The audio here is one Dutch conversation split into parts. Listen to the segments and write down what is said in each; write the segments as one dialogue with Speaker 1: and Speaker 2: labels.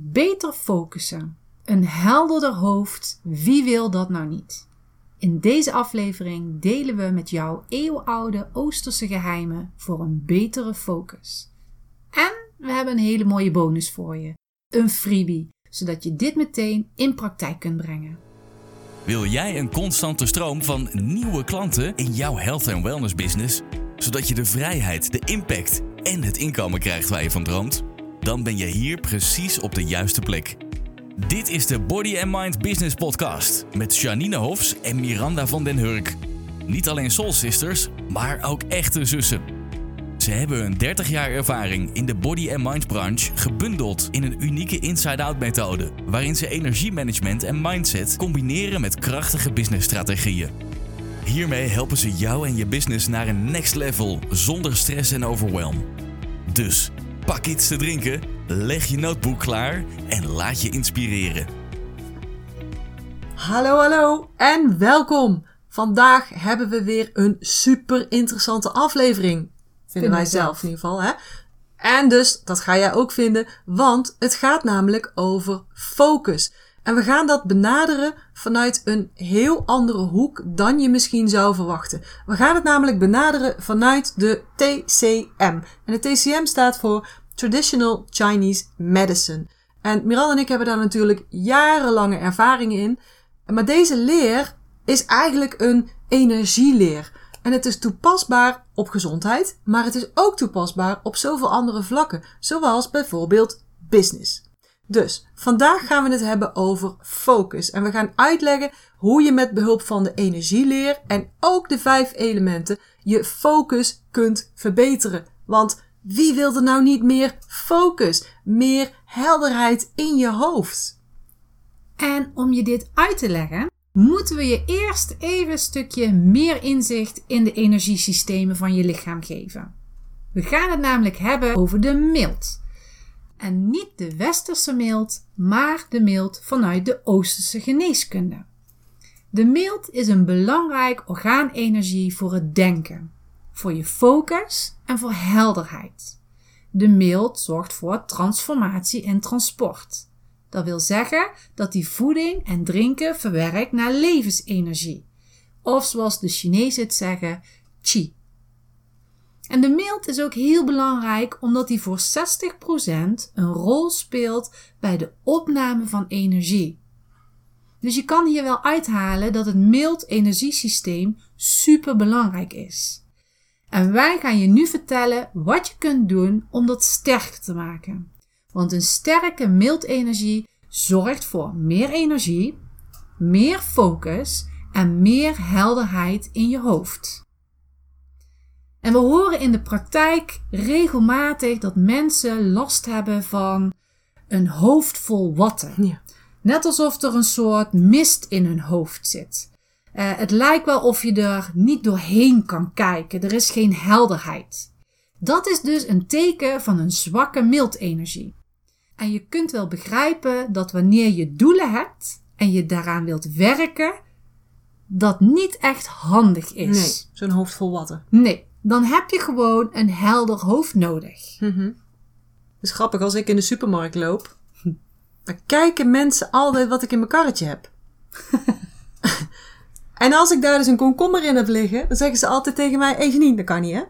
Speaker 1: Beter focussen. Een helderder hoofd, wie wil dat nou niet? In deze aflevering delen we met jou eeuwenoude Oosterse geheimen voor een betere focus. En we hebben een hele mooie bonus voor je. Een freebie, zodat je dit meteen in praktijk kunt brengen.
Speaker 2: Wil jij een constante stroom van nieuwe klanten in jouw health en wellness business, zodat je de vrijheid, de impact en het inkomen krijgt waar je van droomt? Dan ben je hier precies op de juiste plek. Dit is de Body and Mind Business Podcast met Janine Hofs en Miranda van den Hurk. Niet alleen soul sisters, maar ook echte zussen. Ze hebben hun 30 jaar ervaring in de body and mind branche gebundeld in een unieke inside-out methode, waarin ze energiemanagement en mindset combineren met krachtige businessstrategieën. Hiermee helpen ze jou en je business naar een next level zonder stress en overwhelm. Dus pak iets te drinken, leg je notebook klaar en laat je inspireren.
Speaker 3: Hallo, hallo en welkom. Vandaag hebben we weer een super interessante aflevering. Vinden wij zelf in ieder geval, hè? En dus, dat ga jij ook vinden, want het gaat namelijk over focus. En we gaan dat benaderen vanuit een heel andere hoek dan je misschien zou verwachten. We gaan het namelijk benaderen vanuit de TCM. En de TCM staat voor Traditional Chinese Medicine. En Miranda en ik hebben daar natuurlijk jarenlange ervaring in. Maar deze leer is eigenlijk een energieleer. En het is toepasbaar op gezondheid, maar het is ook toepasbaar op zoveel andere vlakken, zoals bijvoorbeeld business. Dus vandaag gaan we het hebben over focus. En we gaan uitleggen hoe je met behulp van de energieleer en ook de vijf elementen je focus kunt verbeteren. Want wie wil er nou niet meer focus, meer helderheid in je hoofd?
Speaker 1: En om je dit uit te leggen, moeten we je eerst even een stukje meer inzicht in de energiesystemen van je lichaam geven. We gaan het namelijk hebben over de mild. En niet de westerse mild, maar de mild vanuit de oosterse geneeskunde. De mild is een belangrijk orgaanenergie voor het denken, voor je focus en voor helderheid. De mild zorgt voor transformatie en transport. Dat wil zeggen dat die voeding en drinken verwerkt naar levensenergie. Of zoals de Chinezen het zeggen, qi. En de mild is ook heel belangrijk omdat die voor 60% een rol speelt bij de opname van energie. Dus je kan hier wel uithalen dat het mild energiesysteem super belangrijk is. En wij gaan je nu vertellen wat je kunt doen om dat sterker te maken. Want een sterke mildenergie zorgt voor meer energie, meer focus en meer helderheid in je hoofd. En we horen in de praktijk regelmatig dat mensen last hebben van een hoofd vol watten. Ja. Net alsof er een soort mist in hun hoofd zit. Uh, het lijkt wel of je er niet doorheen kan kijken. Er is geen helderheid. Dat is dus een teken van een zwakke mildenergie. En je kunt wel begrijpen dat wanneer je doelen hebt en je daaraan wilt werken, dat niet echt handig is.
Speaker 3: Nee, zo'n hoofd vol watten.
Speaker 1: Nee, dan heb je gewoon een helder hoofd nodig.
Speaker 3: Mm Het is grappig, als ik in de supermarkt loop, dan kijken mensen altijd wat ik in mijn karretje heb. en als ik daar dus een komkommer in heb liggen, dan zeggen ze altijd tegen mij, even niet, dat kan niet hè.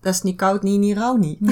Speaker 3: Dat is niet koud, niet, niet rauw, niet.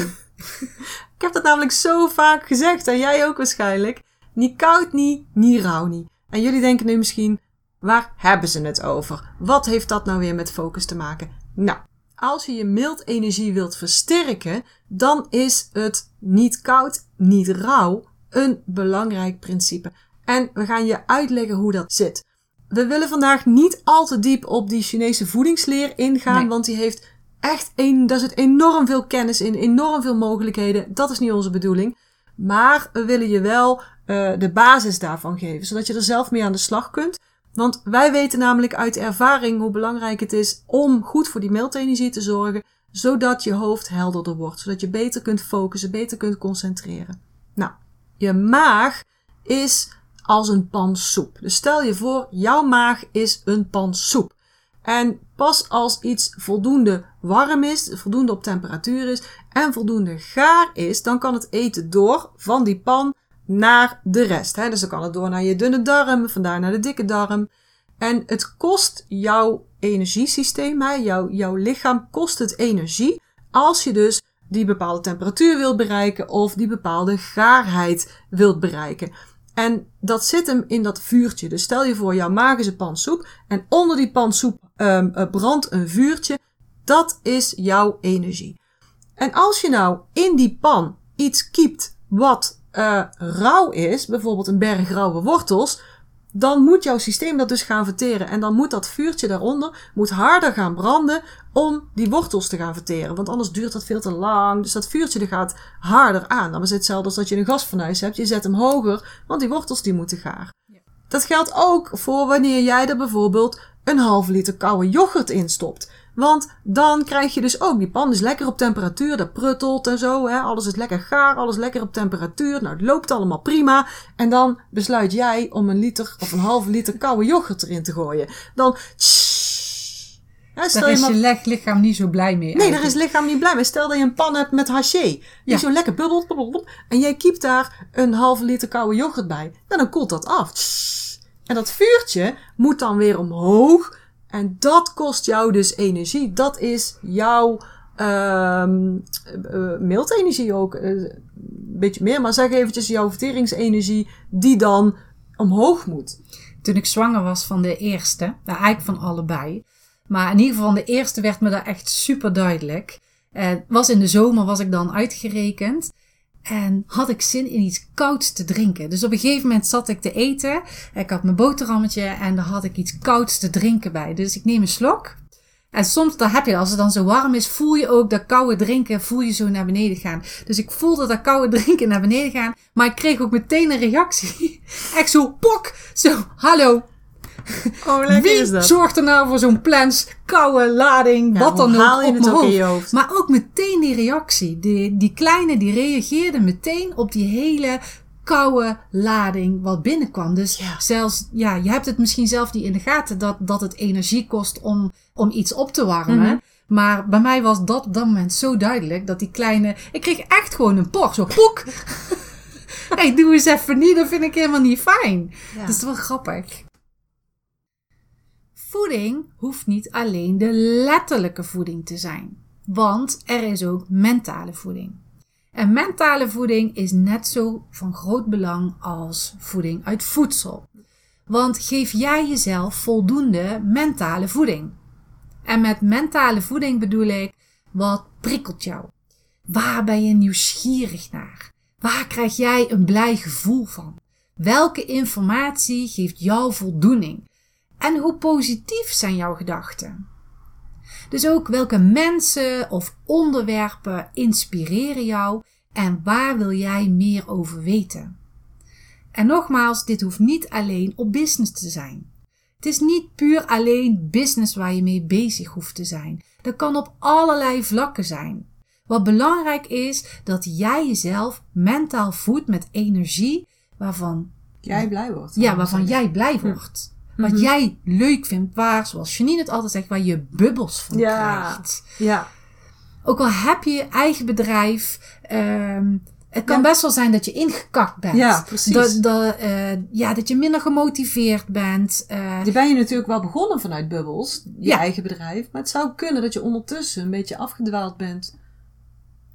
Speaker 3: Ik heb dat namelijk zo vaak gezegd en jij ook waarschijnlijk. Niet koud niet, niet rauw niet. En jullie denken nu misschien, waar hebben ze het over? Wat heeft dat nou weer met focus te maken? Nou, als je je mild energie wilt versterken, dan is het niet koud, niet rauw een belangrijk principe. En we gaan je uitleggen hoe dat zit. We willen vandaag niet al te diep op die Chinese voedingsleer ingaan, want die heeft echt een, daar zit enorm veel kennis in, enorm veel mogelijkheden. Dat is niet onze bedoeling. Maar we willen je wel uh, de basis daarvan geven, zodat je er zelf mee aan de slag kunt. Want wij weten namelijk uit ervaring hoe belangrijk het is om goed voor die meldenergie te zorgen, zodat je hoofd helderder wordt, zodat je beter kunt focussen, beter kunt concentreren. Nou, je maag is als een pan soep. Dus stel je voor, jouw maag is een pan soep. En pas als iets voldoende warm is, voldoende op temperatuur is en voldoende gaar is, dan kan het eten door van die pan naar de rest. Hè? Dus dan kan het door naar je dunne darm, vandaar naar de dikke darm. En het kost jouw energiesysteem, hè? Jouw, jouw lichaam kost het energie als je dus die bepaalde temperatuur wilt bereiken of die bepaalde gaarheid wilt bereiken. En dat zit hem in dat vuurtje. Dus stel je voor, jouw maag is een pan soep en onder die pan soep um, brandt een vuurtje. Dat is jouw energie. En als je nou in die pan iets kiept wat uh, rauw is, bijvoorbeeld een berg rauwe wortels, dan moet jouw systeem dat dus gaan verteren. En dan moet dat vuurtje daaronder moet harder gaan branden om die wortels te gaan verteren. Want anders duurt dat veel te lang. Dus dat vuurtje gaat harder aan. Dan is het hetzelfde als dat je een gasfornuis hebt. Je zet hem hoger, want die wortels die moeten gaar. Ja. Dat geldt ook voor wanneer jij er bijvoorbeeld een half liter koude yoghurt in stopt. Want dan krijg je dus ook, die pan is lekker op temperatuur, dat pruttelt en zo. Hè? Alles is lekker gaar, alles lekker op temperatuur. Nou, het loopt allemaal prima. En dan besluit jij om een liter of een halve liter koude yoghurt erin te gooien. Dan...
Speaker 1: Daar is je, je lichaam niet zo blij mee.
Speaker 3: Nee, daar is lichaam niet blij mee. Stel dat je een pan hebt met haché. Die ja. zo lekker bubbelt, bubbelt, En jij kiept daar een halve liter koude yoghurt bij. Nou, dan koelt dat af. En dat vuurtje moet dan weer omhoog en dat kost jou dus energie. Dat is jouw um, uh, ook. Uh, een beetje meer, maar zeg eventjes jouw verteringsenergie die dan omhoog moet.
Speaker 1: Toen ik zwanger was van de eerste, nou eigenlijk van allebei. Maar in ieder geval de eerste werd me daar echt super duidelijk. Uh, was in de zomer was ik dan uitgerekend. En had ik zin in iets kouds te drinken. Dus op een gegeven moment zat ik te eten. Ik had mijn boterhammetje en daar had ik iets kouds te drinken bij. Dus ik neem een slok. En soms dan heb je, als het dan zo warm is, voel je ook dat koude drinken, voel je zo naar beneden gaan. Dus ik voelde dat koude drinken naar beneden gaan. Maar ik kreeg ook meteen een reactie. Echt zo, pok! Zo, hallo,
Speaker 3: Oh, lekker
Speaker 1: Wie
Speaker 3: is dat.
Speaker 1: zorgt er nou voor zo'n plans, koude lading, wat dan ook, op
Speaker 3: het
Speaker 1: mijn hoofd.
Speaker 3: hoofd?
Speaker 1: Maar ook meteen die reactie. Die, die kleine die reageerde meteen op die hele koude lading wat binnenkwam. Dus
Speaker 3: Ja.
Speaker 1: zelfs, ja, je hebt het misschien zelf niet in de gaten dat, dat het energie kost om, om iets op te warmen.
Speaker 3: Mhm.
Speaker 1: Maar bij mij was dat op dat moment zo duidelijk dat die kleine. Ik kreeg echt gewoon een por, zo poek. hey, doe eens even niet, dat vind ik helemaal niet fijn.
Speaker 3: Ja.
Speaker 1: Dat is wel grappig. Voeding hoeft niet alleen de letterlijke voeding te zijn, want er is ook mentale voeding. En mentale voeding is net zo van groot belang als voeding uit voedsel. Want geef jij jezelf voldoende mentale voeding? En met mentale voeding bedoel ik, wat prikkelt jou? Waar ben je nieuwsgierig naar? Waar krijg jij een blij gevoel van? Welke informatie geeft jou voldoening? En hoe positief zijn jouw gedachten? Dus ook welke mensen of onderwerpen inspireren jou en waar wil jij meer over weten? En nogmaals, dit hoeft niet alleen op business te zijn. Het is niet puur alleen business waar je mee bezig hoeft te zijn. Dat kan op allerlei vlakken zijn. Wat belangrijk is dat jij jezelf mentaal voedt met energie waarvan,
Speaker 3: Jij blij wordt.
Speaker 1: ja, waarvan jij blij wordt. Wat
Speaker 3: Mhm.
Speaker 1: jij leuk vindt, waar, zoals Janine het altijd zegt, waar je bubbels van
Speaker 3: Ja.
Speaker 1: krijgt.
Speaker 3: Ja.
Speaker 1: Ook al heb je je eigen bedrijf, ehm, het kan
Speaker 3: Ja.
Speaker 1: best wel zijn dat je ingekakt bent.
Speaker 3: Ja, precies.
Speaker 1: Dat, dat, eh, ja, dat je minder gemotiveerd bent. eh,
Speaker 3: Die ben je natuurlijk wel begonnen vanuit bubbels, je
Speaker 1: Ja.
Speaker 3: eigen bedrijf. Maar het zou kunnen dat je ondertussen een beetje afgedwaald bent.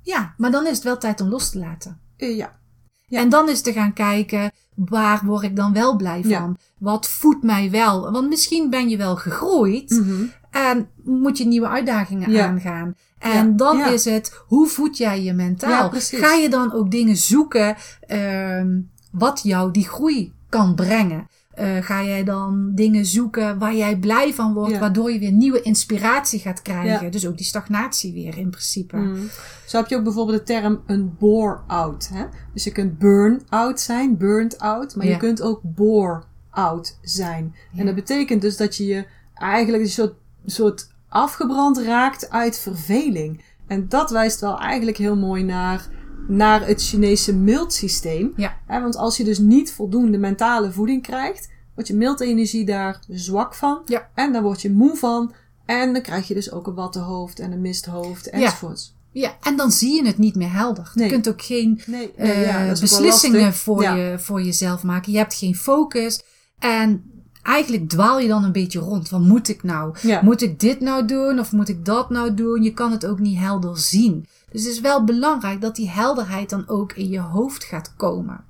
Speaker 1: ja, maar dan is het wel tijd om los te laten.
Speaker 3: Eh, ja. Ja.
Speaker 1: En dan is te gaan kijken, waar word ik dan wel blij van?
Speaker 3: Ja.
Speaker 1: Wat voedt mij wel? Want misschien ben je wel gegroeid
Speaker 3: Mhm.
Speaker 1: en moet je nieuwe uitdagingen
Speaker 3: Ja.
Speaker 1: aangaan. En dan is het, hoe voed jij je mentaal? Ga je dan ook dingen zoeken ehm, wat jou die groei kan brengen? Eh, ga jij dan dingen zoeken waar jij blij van wordt,
Speaker 3: Ja.
Speaker 1: waardoor je weer nieuwe inspiratie gaat krijgen?
Speaker 3: Ja.
Speaker 1: Dus ook die stagnatie weer in principe.
Speaker 3: Mm. Zo heb je ook bijvoorbeeld de term een bore-out. Hè? Dus je kunt burn-out zijn, burnt out, maar
Speaker 1: Ja.
Speaker 3: je kunt ook bore-out zijn. En dat betekent dus dat je je eigenlijk een soort, soort afgebrand raakt uit verveling. En dat wijst wel eigenlijk heel mooi naar, naar het Chinese mildsysteem.
Speaker 1: Ja.
Speaker 3: Hè, want als je dus niet voldoende mentale voeding krijgt, wordt je mildenergie daar zwak van.
Speaker 1: Ja.
Speaker 3: En dan word je moe van. En dan krijg je dus ook een watte hoofd en een misthoofd enzovoorts.
Speaker 1: Ja, en dan zie je het niet meer helder.
Speaker 3: Nee.
Speaker 1: Je kunt ook geen
Speaker 3: Nee,
Speaker 1: eh,
Speaker 3: ja,
Speaker 1: beslissingen voor,
Speaker 3: Ja.
Speaker 1: je, voor jezelf maken. Je hebt geen focus. En eigenlijk dwaal je dan een beetje rond. Wat moet ik nou?
Speaker 3: Ja.
Speaker 1: Moet ik dit nou doen of moet ik dat nou doen? Je kan het ook niet helder zien. Dus het is wel belangrijk dat die helderheid dan ook in je hoofd gaat komen.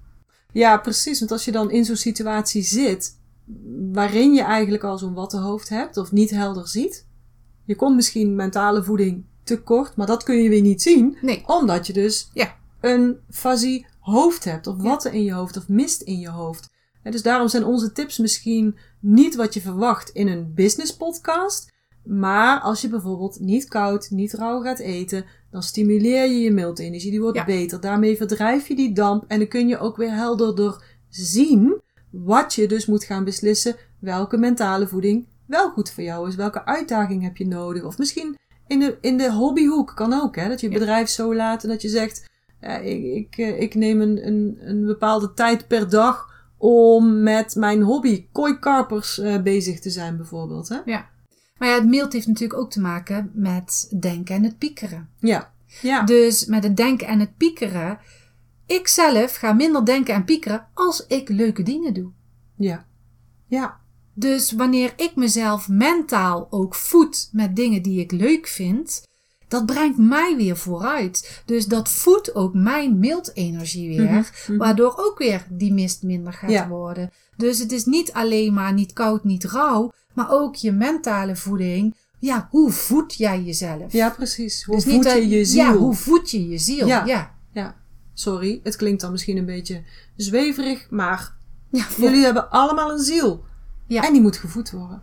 Speaker 3: Ja, precies. Want als je dan in zo'n situatie zit, waarin je eigenlijk al zo'n wattenhoofd hebt of niet helder ziet, je komt misschien mentale voeding tekort, maar dat kun je weer niet zien,
Speaker 1: Nee.
Speaker 3: omdat je dus
Speaker 1: Ja.
Speaker 3: een fuzzy hoofd hebt, of watten in je hoofd, of mist in je hoofd. En dus daarom zijn onze tips misschien niet wat je verwacht in een business podcast, maar als je bijvoorbeeld niet koud, niet rauw gaat eten, dan stimuleer je je miltenergie, die wordt
Speaker 1: Ja.
Speaker 3: beter. Daarmee verdrijf je die damp en dan kun je ook weer helderder zien wat je dus moet gaan beslissen, welke mentale voeding wel goed voor jou is, welke uitdaging heb je nodig. Of misschien in de, in de hobbyhoek kan ook, hè, dat je bedrijf zo laat en dat je zegt, ja, ik, ik, eh, ik neem een, een, een bepaalde tijd per dag om met mijn hobby kooikarpers eh, bezig te zijn bijvoorbeeld. Hè?
Speaker 1: Ja. Maar ja, het mild heeft natuurlijk ook te maken met denken en het piekeren.
Speaker 3: Ja. Ja.
Speaker 1: Dus met het denken en het piekeren. Ik zelf ga minder denken en piekeren als ik leuke dingen doe.
Speaker 3: Ja. Ja.
Speaker 1: Dus wanneer ik mezelf mentaal ook voed met dingen die ik leuk vind, dat brengt mij weer vooruit. Dus dat voedt ook mijn mildenergie weer,
Speaker 3: Mhm, mhm.
Speaker 1: waardoor ook weer die mist minder gaat
Speaker 3: Ja.
Speaker 1: worden. Dus het is niet alleen maar niet koud, niet rauw, maar ook je mentale voeding. Ja, hoe voed jij jezelf?
Speaker 3: Ja, precies. Hoe
Speaker 1: Dus
Speaker 3: voed je je ziel?
Speaker 1: Ja, hoe voed je je ziel?
Speaker 3: Ja.
Speaker 1: ja.
Speaker 3: Ja. Sorry, het klinkt dan misschien een beetje zweverig, maar
Speaker 1: Ja,
Speaker 3: jullie hebben allemaal een ziel.
Speaker 1: Ja.
Speaker 3: En die moet gevoed worden.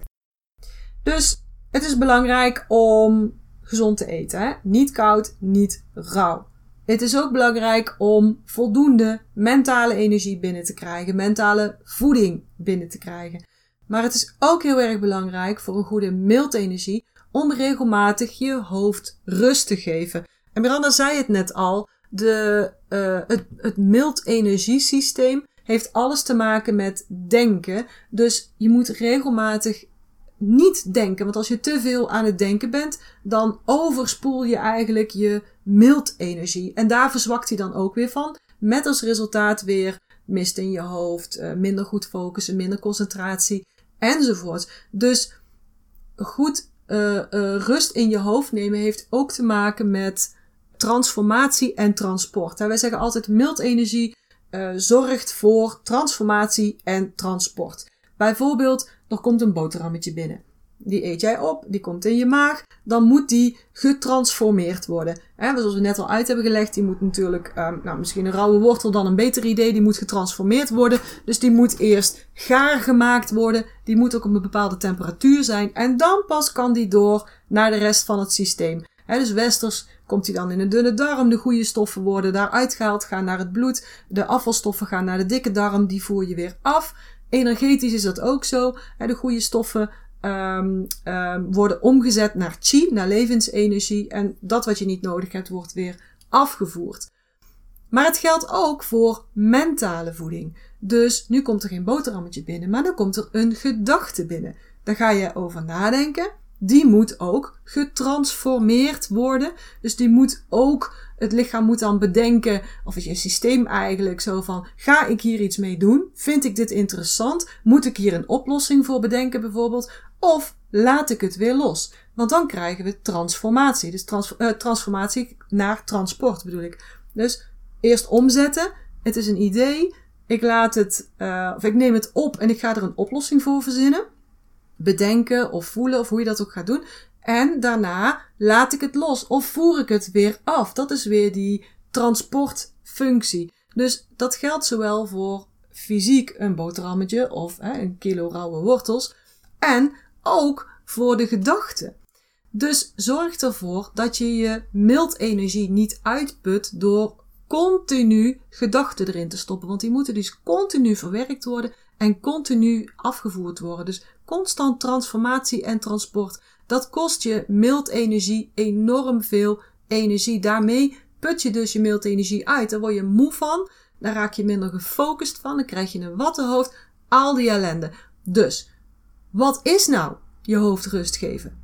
Speaker 3: Dus het is belangrijk om gezond te eten. Hè? Niet koud, niet rauw. Het is ook belangrijk om voldoende mentale energie binnen te krijgen, mentale voeding binnen te krijgen. Maar het is ook heel erg belangrijk voor een goede miltenergie om regelmatig je hoofd rust te geven. En Miranda zei het net al, de, eh, het, het mild energiesysteem heeft alles te maken met denken. Dus je moet regelmatig niet denken. Want als je te veel aan het denken bent, dan overspoel je eigenlijk je mild energie. En daar verzwakt hij dan ook weer van. Met als resultaat weer mist in je hoofd, eh, minder goed focussen, minder concentratie enzovoort. Dus goed eh, eh, rust in je hoofd nemen heeft ook te maken met transformatie en transport. Wij zeggen altijd mild energie eh, zorgt voor transformatie en transport. Bijvoorbeeld, er komt een boterhammetje binnen. Die eet jij op, die komt in je maag. Dan moet die getransformeerd worden. Hè, zoals we net al uit hebben gelegd, die moet natuurlijk, ehm, nou misschien een rauwe wortel dan een beter idee, die moet getransformeerd worden. Dus die moet eerst gaar gemaakt worden. Die moet ook op een bepaalde temperatuur zijn. En dan pas kan die door naar de rest van het systeem. Dus westers komt die dan in de dunne darm. De goede stoffen worden daar uitgehaald, gaan naar het bloed. De afvalstoffen gaan naar de dikke darm, die voer je weer af. Energetisch is dat ook zo. De goede stoffen ehm, ehm, worden omgezet naar chi, naar levensenergie. En dat wat je niet nodig hebt, wordt weer afgevoerd. Maar het geldt ook voor mentale voeding. Dus nu komt er geen boterhammetje binnen, maar dan komt er een gedachte binnen. Daar ga je over nadenken. Die moet ook getransformeerd worden. Dus die moet ook, het lichaam moet dan bedenken, of is je systeem eigenlijk zo van, ga ik hier iets mee doen? Vind ik dit interessant? Moet ik hier een oplossing voor bedenken bijvoorbeeld? Of laat ik het weer los? Want dan krijgen we transformatie. Dus eh, transformatie naar transport bedoel ik. Dus eerst omzetten. Het is een idee. Ik laat het, uh, of ik neem het op en ik ga er een oplossing voor verzinnen. Bedenken of voelen of hoe je dat ook gaat doen. En daarna laat ik het los of voer ik het weer af. Dat is weer die transportfunctie. Dus dat geldt zowel voor fysiek een boterhammetje of hè, een kilo rauwe wortels. En ook voor de gedachten. Dus zorg ervoor dat je je mildenergie niet uitput door continu gedachten erin te stoppen. Want die moeten dus continu verwerkt worden en continu afgevoerd worden. Dus constant transformatie en transport. Dat kost je mildenergie enorm veel energie. Daarmee put je dus je mildenergie uit. Daar word je moe van. Daar raak je minder gefocust van. Dan krijg je een wattenhoofd. Al die ellende. Dus, wat is nou je hoofd rust geven?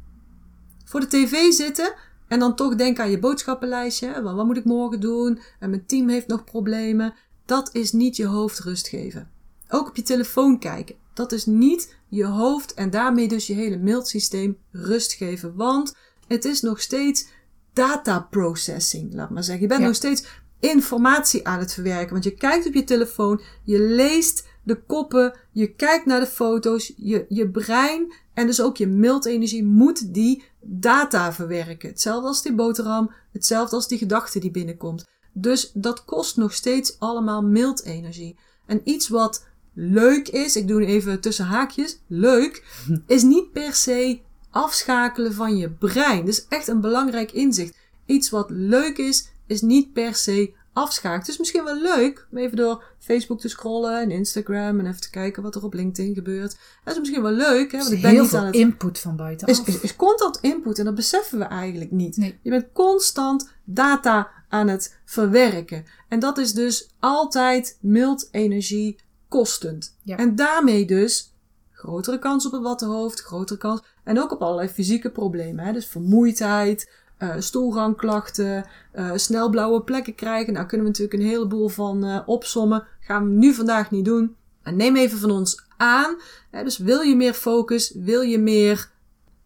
Speaker 3: Voor de tv zitten En dan toch denken aan je boodschappenlijstje. Wat moet ik morgen doen? En mijn team heeft nog problemen. Dat is niet je hoofd rust geven. Ook op je telefoon kijken. Dat is niet je hoofd en daarmee dus je hele mailsysteem rust geven. Want het is nog steeds data processing, laat maar zeggen. Je bent
Speaker 1: Ja.
Speaker 3: nog steeds informatie aan het verwerken. Want je kijkt op je telefoon, je leest de koppen, je kijkt naar de foto's, je, je brein en dus ook je mailenergie moet die data verwerken. Hetzelfde als die boterham, hetzelfde als die gedachte die binnenkomt. Dus dat kost nog steeds allemaal mailenergie. En iets wat leuk is, ik doe nu even tussen haakjes, leuk, is niet per se afschakelen van je brein. Dus echt een belangrijk inzicht. Iets wat leuk is, is niet per se afschakelen. Het is misschien wel leuk om even door Facebook te scrollen en Instagram en even te kijken wat er op LinkedIn gebeurt. Dat is misschien wel leuk, hè, want ik ben
Speaker 1: heel
Speaker 3: niet
Speaker 1: veel
Speaker 3: aan het
Speaker 1: input van buitenaf.
Speaker 3: is, is, is constant input en dat beseffen we eigenlijk niet.
Speaker 1: Nee.
Speaker 3: Je bent constant data aan het verwerken. En dat is dus altijd mild energie kostend.
Speaker 1: Ja.
Speaker 3: En daarmee dus grotere kans op een wattenhoofd, grotere kans. En ook op allerlei fysieke problemen. Hè? Dus vermoeidheid, eh stoelgangklachten, eh, snel blauwe plekken krijgen. Nou kunnen we natuurlijk een heleboel van eh, opsommen. Gaan we nu vandaag niet doen. En neem even van ons aan. Hè? Dus wil je meer focus, wil je meer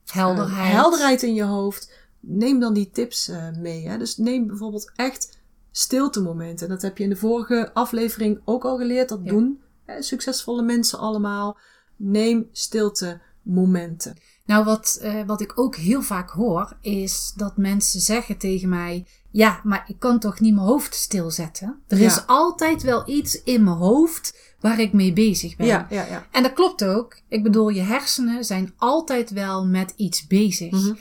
Speaker 1: helderheid.
Speaker 3: helderheid in je hoofd. Neem dan die tips mee. Hè? Dus neem bijvoorbeeld echt stiltemomenten. Dat heb je in de vorige aflevering ook al geleerd. Dat
Speaker 1: Ja.
Speaker 3: doen succesvolle mensen allemaal. Neem stilte momenten.
Speaker 1: Nou, wat, eh, wat ik ook heel vaak hoor, is dat mensen zeggen tegen mij: Ja, maar ik kan toch niet mijn hoofd stilzetten? Er
Speaker 3: Ja.
Speaker 1: is altijd wel iets in mijn hoofd waar ik mee bezig ben.
Speaker 3: Ja, ja, ja.
Speaker 1: En dat klopt ook. Ik bedoel, je hersenen zijn altijd wel met iets bezig.
Speaker 3: Mhm.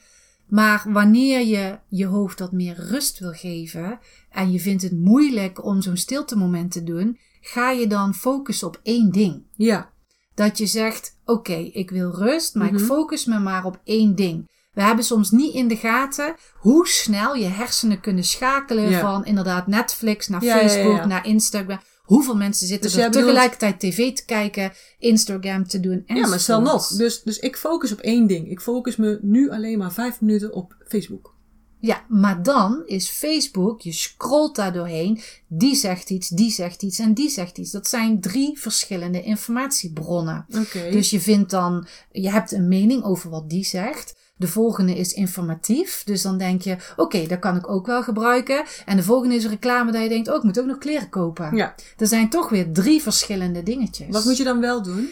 Speaker 1: Maar wanneer je je hoofd wat meer rust wil geven en je vindt het moeilijk om zo'n stiltemoment te doen, ga je dan focussen op één ding.
Speaker 3: Ja,
Speaker 1: Dat je zegt: Oké, ik wil rust, maar ik
Speaker 3: Mhm.
Speaker 1: focus me maar op één ding. We hebben soms niet in de gaten hoe snel je hersenen kunnen schakelen
Speaker 3: Ja.
Speaker 1: van inderdaad Netflix naar
Speaker 3: ja,
Speaker 1: Facebook
Speaker 3: ja.
Speaker 1: naar Instagram. Hoeveel mensen zitten
Speaker 3: Dus
Speaker 1: er
Speaker 3: bedoelt-
Speaker 1: tegelijkertijd tv te kijken, Instagram te doen en
Speaker 3: ja maar stel nog. Dus, dus ik focus op één ding. Ik focus me nu alleen maar vijf minuten op Facebook.
Speaker 1: Ja, maar dan is Facebook, je scrolt daar doorheen, die zegt iets, die zegt iets en die zegt iets. Dat zijn drie verschillende informatiebronnen.
Speaker 3: Oké.
Speaker 1: Dus je vindt dan, je hebt een mening over wat die zegt. De volgende is informatief. Dus dan denk je, oké, dat kan ik ook wel gebruiken. En de volgende is reclame dat je denkt, oh, ik moet ook nog kleren kopen.
Speaker 3: ja.
Speaker 1: Er zijn toch weer drie verschillende dingetjes.
Speaker 3: Wat moet je dan wel doen?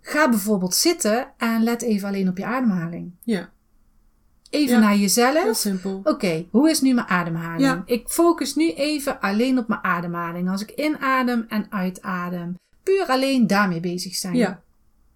Speaker 1: Ga bijvoorbeeld zitten en let even alleen op je ademhaling.
Speaker 3: Ja,
Speaker 1: Even
Speaker 3: Ja.
Speaker 1: naar jezelf.
Speaker 3: heel simpel.
Speaker 1: Oké, hoe is nu mijn ademhaling?
Speaker 3: Ja.
Speaker 1: Ik focus nu even alleen op mijn ademhaling. Als ik inadem en uitadem. Puur alleen daarmee bezig zijn.
Speaker 3: Ja.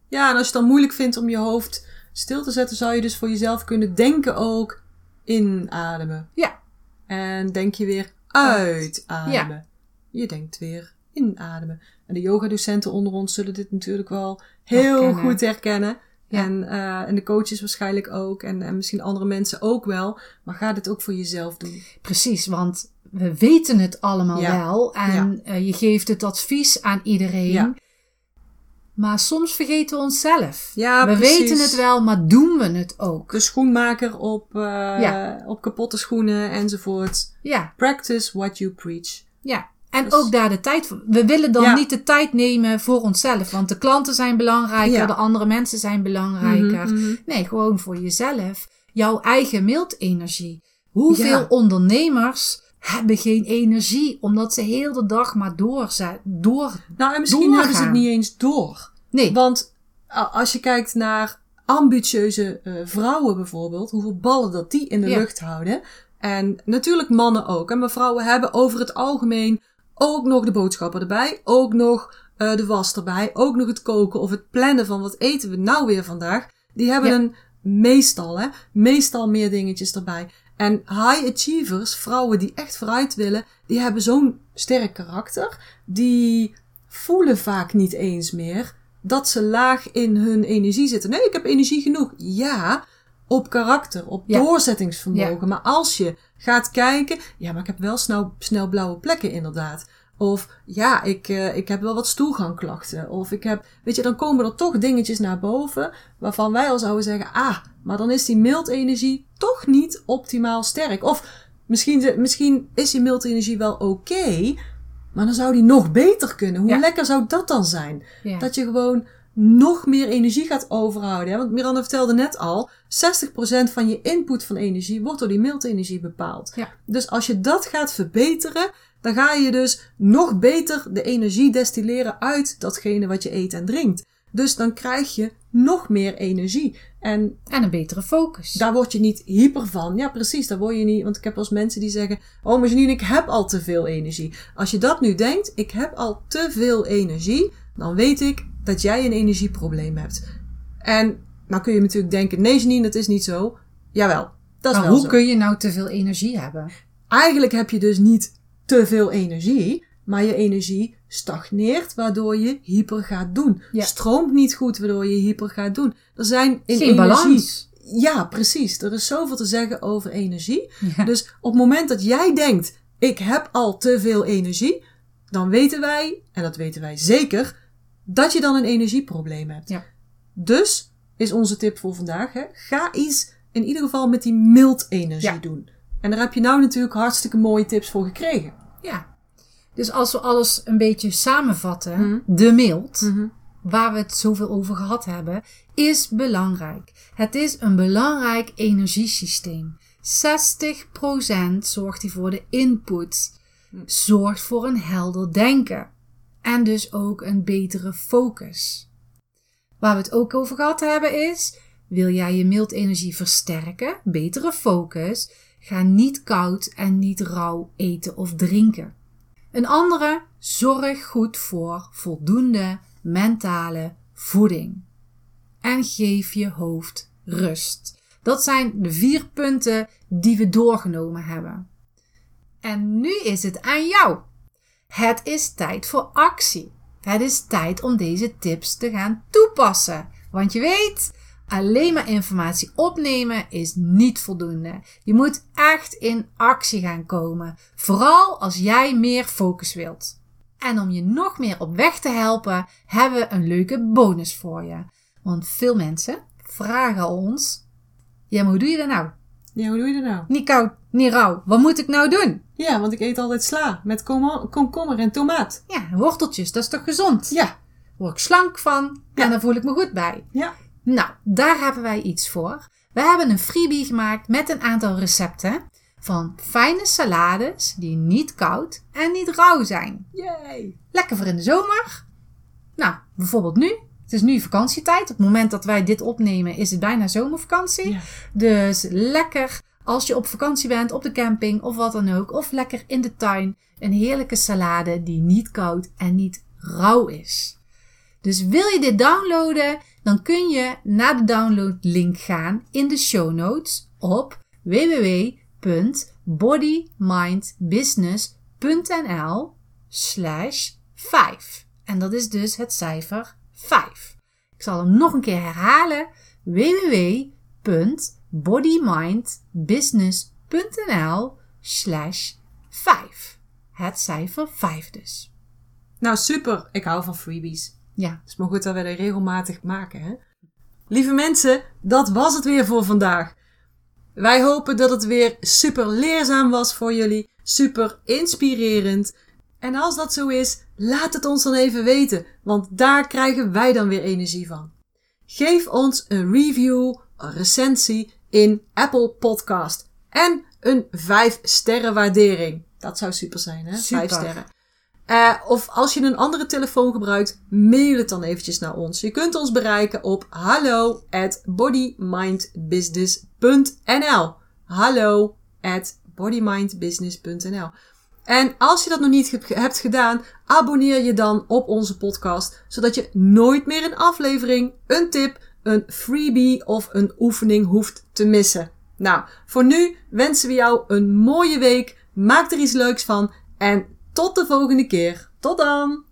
Speaker 3: Ja, en als je het dan moeilijk vindt om je hoofd stil te zetten, zou je dus voor jezelf kunnen denken ook inademen.
Speaker 1: Ja.
Speaker 3: En denk je weer uitademen. Je denkt weer inademen. En de yogadocenten onder ons zullen dit natuurlijk wel heel
Speaker 1: Herkennen.
Speaker 3: goed herkennen.
Speaker 1: Ja.
Speaker 3: En, eh, en de coaches waarschijnlijk ook. En, en misschien andere mensen ook wel. Maar ga dit ook voor jezelf doen.
Speaker 1: Precies, want we weten het allemaal
Speaker 3: Ja.
Speaker 1: wel. En eh, je geeft het advies aan iedereen. Maar soms vergeten we onszelf.
Speaker 3: Ja,
Speaker 1: we
Speaker 3: precies.
Speaker 1: weten het wel, maar doen we het ook?
Speaker 3: De schoenmaker op, eh,
Speaker 1: Ja.
Speaker 3: op kapotte schoenen enzovoort.
Speaker 1: Ja,
Speaker 3: Practice what you preach.
Speaker 1: ja. En
Speaker 3: Dus-
Speaker 1: ook daar de tijd voor. We willen dan
Speaker 3: Ja.
Speaker 1: niet de tijd nemen voor onszelf. Want de klanten zijn belangrijker,
Speaker 3: Ja.
Speaker 1: de andere mensen zijn belangrijker.
Speaker 3: Mhm, mhm.
Speaker 1: Nee, gewoon voor jezelf. Jouw eigen mailenergie. Hoeveel
Speaker 3: Ja.
Speaker 1: ondernemers hebben geen energie omdat ze heel de dag maar doorzetten? Door...
Speaker 3: Nou, en misschien
Speaker 1: Doorgaan.
Speaker 3: hebben ze het niet eens door.
Speaker 1: Nee,
Speaker 3: Want als je kijkt naar ambitieuze eh, vrouwen bijvoorbeeld, hoeveel ballen dat die in de
Speaker 1: Ja.
Speaker 3: lucht houden. En natuurlijk mannen ook. En maar vrouwen hebben over het algemeen ook nog de boodschappen erbij, ook nog eh, de was erbij, ook nog het koken of het plannen van wat eten we nou weer vandaag. Die hebben
Speaker 1: Ja.
Speaker 3: een meestal, hè, meestal meer dingetjes erbij. En high achievers, vrouwen die echt vooruit willen, die hebben zo'n sterk karakter. Die voelen vaak niet eens meer dat ze laag in hun energie zitten. Nee, ik heb energie genoeg. Ja, op karakter, op
Speaker 1: Ja.
Speaker 3: doorzettingsvermogen. Maar als je gaat kijken, ja, maar ik heb wel snel, snel blauwe plekken inderdaad. Of ja, ik, uh, ik heb wel wat stoelgangklachten. Of ik heb, weet je, dan komen er toch dingetjes naar boven waarvan wij al zouden zeggen, ah, maar dan is die miltenergie toch niet optimaal sterk. Of misschien, misschien is die miltenergie wel oké, maar dan zou die nog beter kunnen. Hoe lekker zou dat dan zijn? Ja. Dat je gewoon nog meer energie gaat overhouden. Hè? Want Miranda vertelde net al, 60% van je input van energie wordt door die miltenergie bepaald. Ja. Dus als je dat gaat verbeteren, dan ga je dus nog beter de energie destilleren uit datgene wat je eet en drinkt. Dus dan krijg je nog meer energie. En,
Speaker 1: en een betere focus.
Speaker 3: Daar word je niet hyper van. Ja, precies. Daar word je niet. Want ik heb eens mensen die zeggen: Oh, maar Janine, ik heb al te veel energie. Als je dat nu denkt: Ik heb al te veel energie. Dan weet ik dat jij een energieprobleem hebt. En nou kun je natuurlijk denken: Nee, Janine, dat is niet zo. Jawel, dat is
Speaker 1: maar
Speaker 3: wel
Speaker 1: hoe kun je nou te veel energie hebben?
Speaker 3: Eigenlijk heb je dus niet te veel energie, maar je energie stagneert, waardoor je hyper gaat doen. Stroomt niet goed, waardoor je hyper gaat doen. Er zijn in
Speaker 1: Geen energie. Balans.
Speaker 3: Ja, precies. Er is zoveel te zeggen over energie. Dus op het moment dat jij denkt, ik heb al te veel energie, dan weten wij, en dat weten wij zeker, dat je dan een energieprobleem hebt. Ja. Dus is onze tip voor vandaag, hè, ga iets in ieder geval met die mild energie doen. En daar heb je nou natuurlijk hartstikke mooie tips voor gekregen.
Speaker 1: Ja. Dus als we alles een beetje samenvatten, mhm. de mild, mhm. waar we het zoveel over gehad hebben, is belangrijk. Het is een belangrijk energiesysteem. 60% zorgt hij voor de input, mhm. zorgt voor een helder denken en dus ook een betere focus. Waar we het ook over gehad hebben is, wil jij je mild energie versterken, betere focus, Ga niet koud en niet rauw eten of drinken. Een andere, zorg goed voor voldoende mentale voeding. En geef je hoofd rust. Dat zijn de vier punten die we doorgenomen hebben. En nu is het aan jou. Het is tijd voor actie. Het is tijd om deze tips te gaan toepassen. Want je weet, Alleen maar informatie opnemen is niet voldoende. Je moet echt in actie gaan komen. Vooral als jij meer focus wilt. En om je nog meer op weg te helpen, hebben we een leuke bonus voor je. Want veel mensen vragen ons: Ja, maar hoe doe je dat nou?
Speaker 3: Ja, hoe doe je dat nou?
Speaker 1: Niet rauw. Wat moet ik nou doen?
Speaker 3: Ja, want ik eet altijd sla met komkommer en tomaat.
Speaker 1: Ja, worteltjes, dat is toch gezond?
Speaker 3: Ja.
Speaker 1: Word ik slank van en dan voel ik me goed bij.
Speaker 3: Ja.
Speaker 1: Nou, daar hebben wij iets voor. We hebben een freebie gemaakt met een aantal recepten van fijne salades die niet koud en niet rauw zijn.
Speaker 3: Yay!
Speaker 1: Lekker voor in de zomer. Nou, bijvoorbeeld nu. Het is nu vakantietijd. Op het moment dat wij dit opnemen is het bijna zomervakantie. Dus lekker als je op vakantie bent, op de camping of wat dan ook. Of lekker in de tuin. Een heerlijke salade die niet koud en niet rauw is. Dus wil je dit downloaden, dan kun je naar de downloadlink gaan in de show notes op www.bodymindbusiness.nl slash 5. En dat is dus het cijfer 5. Ik zal hem nog een keer herhalen. www.bodymindbusiness.nl slash 5. Het cijfer 5 dus.
Speaker 3: Nou super, ik hou van freebies.
Speaker 1: Ja.
Speaker 3: Het is maar goed dat we dat regelmatig maken, hè? Lieve mensen, dat was het weer voor vandaag. Wij hopen dat het weer super leerzaam was voor jullie, super inspirerend. En als dat zo is, laat het ons dan even weten, want daar krijgen wij dan weer energie van. Geef ons een review, een recensie in Apple Podcast en een 5 sterren waardering. Dat zou super zijn, hè?
Speaker 1: Super.
Speaker 3: 5 sterren. Uh, of als je een andere telefoon gebruikt, mail het dan eventjes naar ons. Je kunt ons bereiken op hallo at bodymindbusiness.nl Hallo at bodymindbusiness.nl En als je dat nog niet hebt gedaan, abonneer je dan op onze podcast, zodat je nooit meer een aflevering, een tip, een freebie of een oefening hoeft te missen. Nou, voor nu wensen we jou een mooie week. Maak er iets leuks van en tot de volgende keer. Tot dan!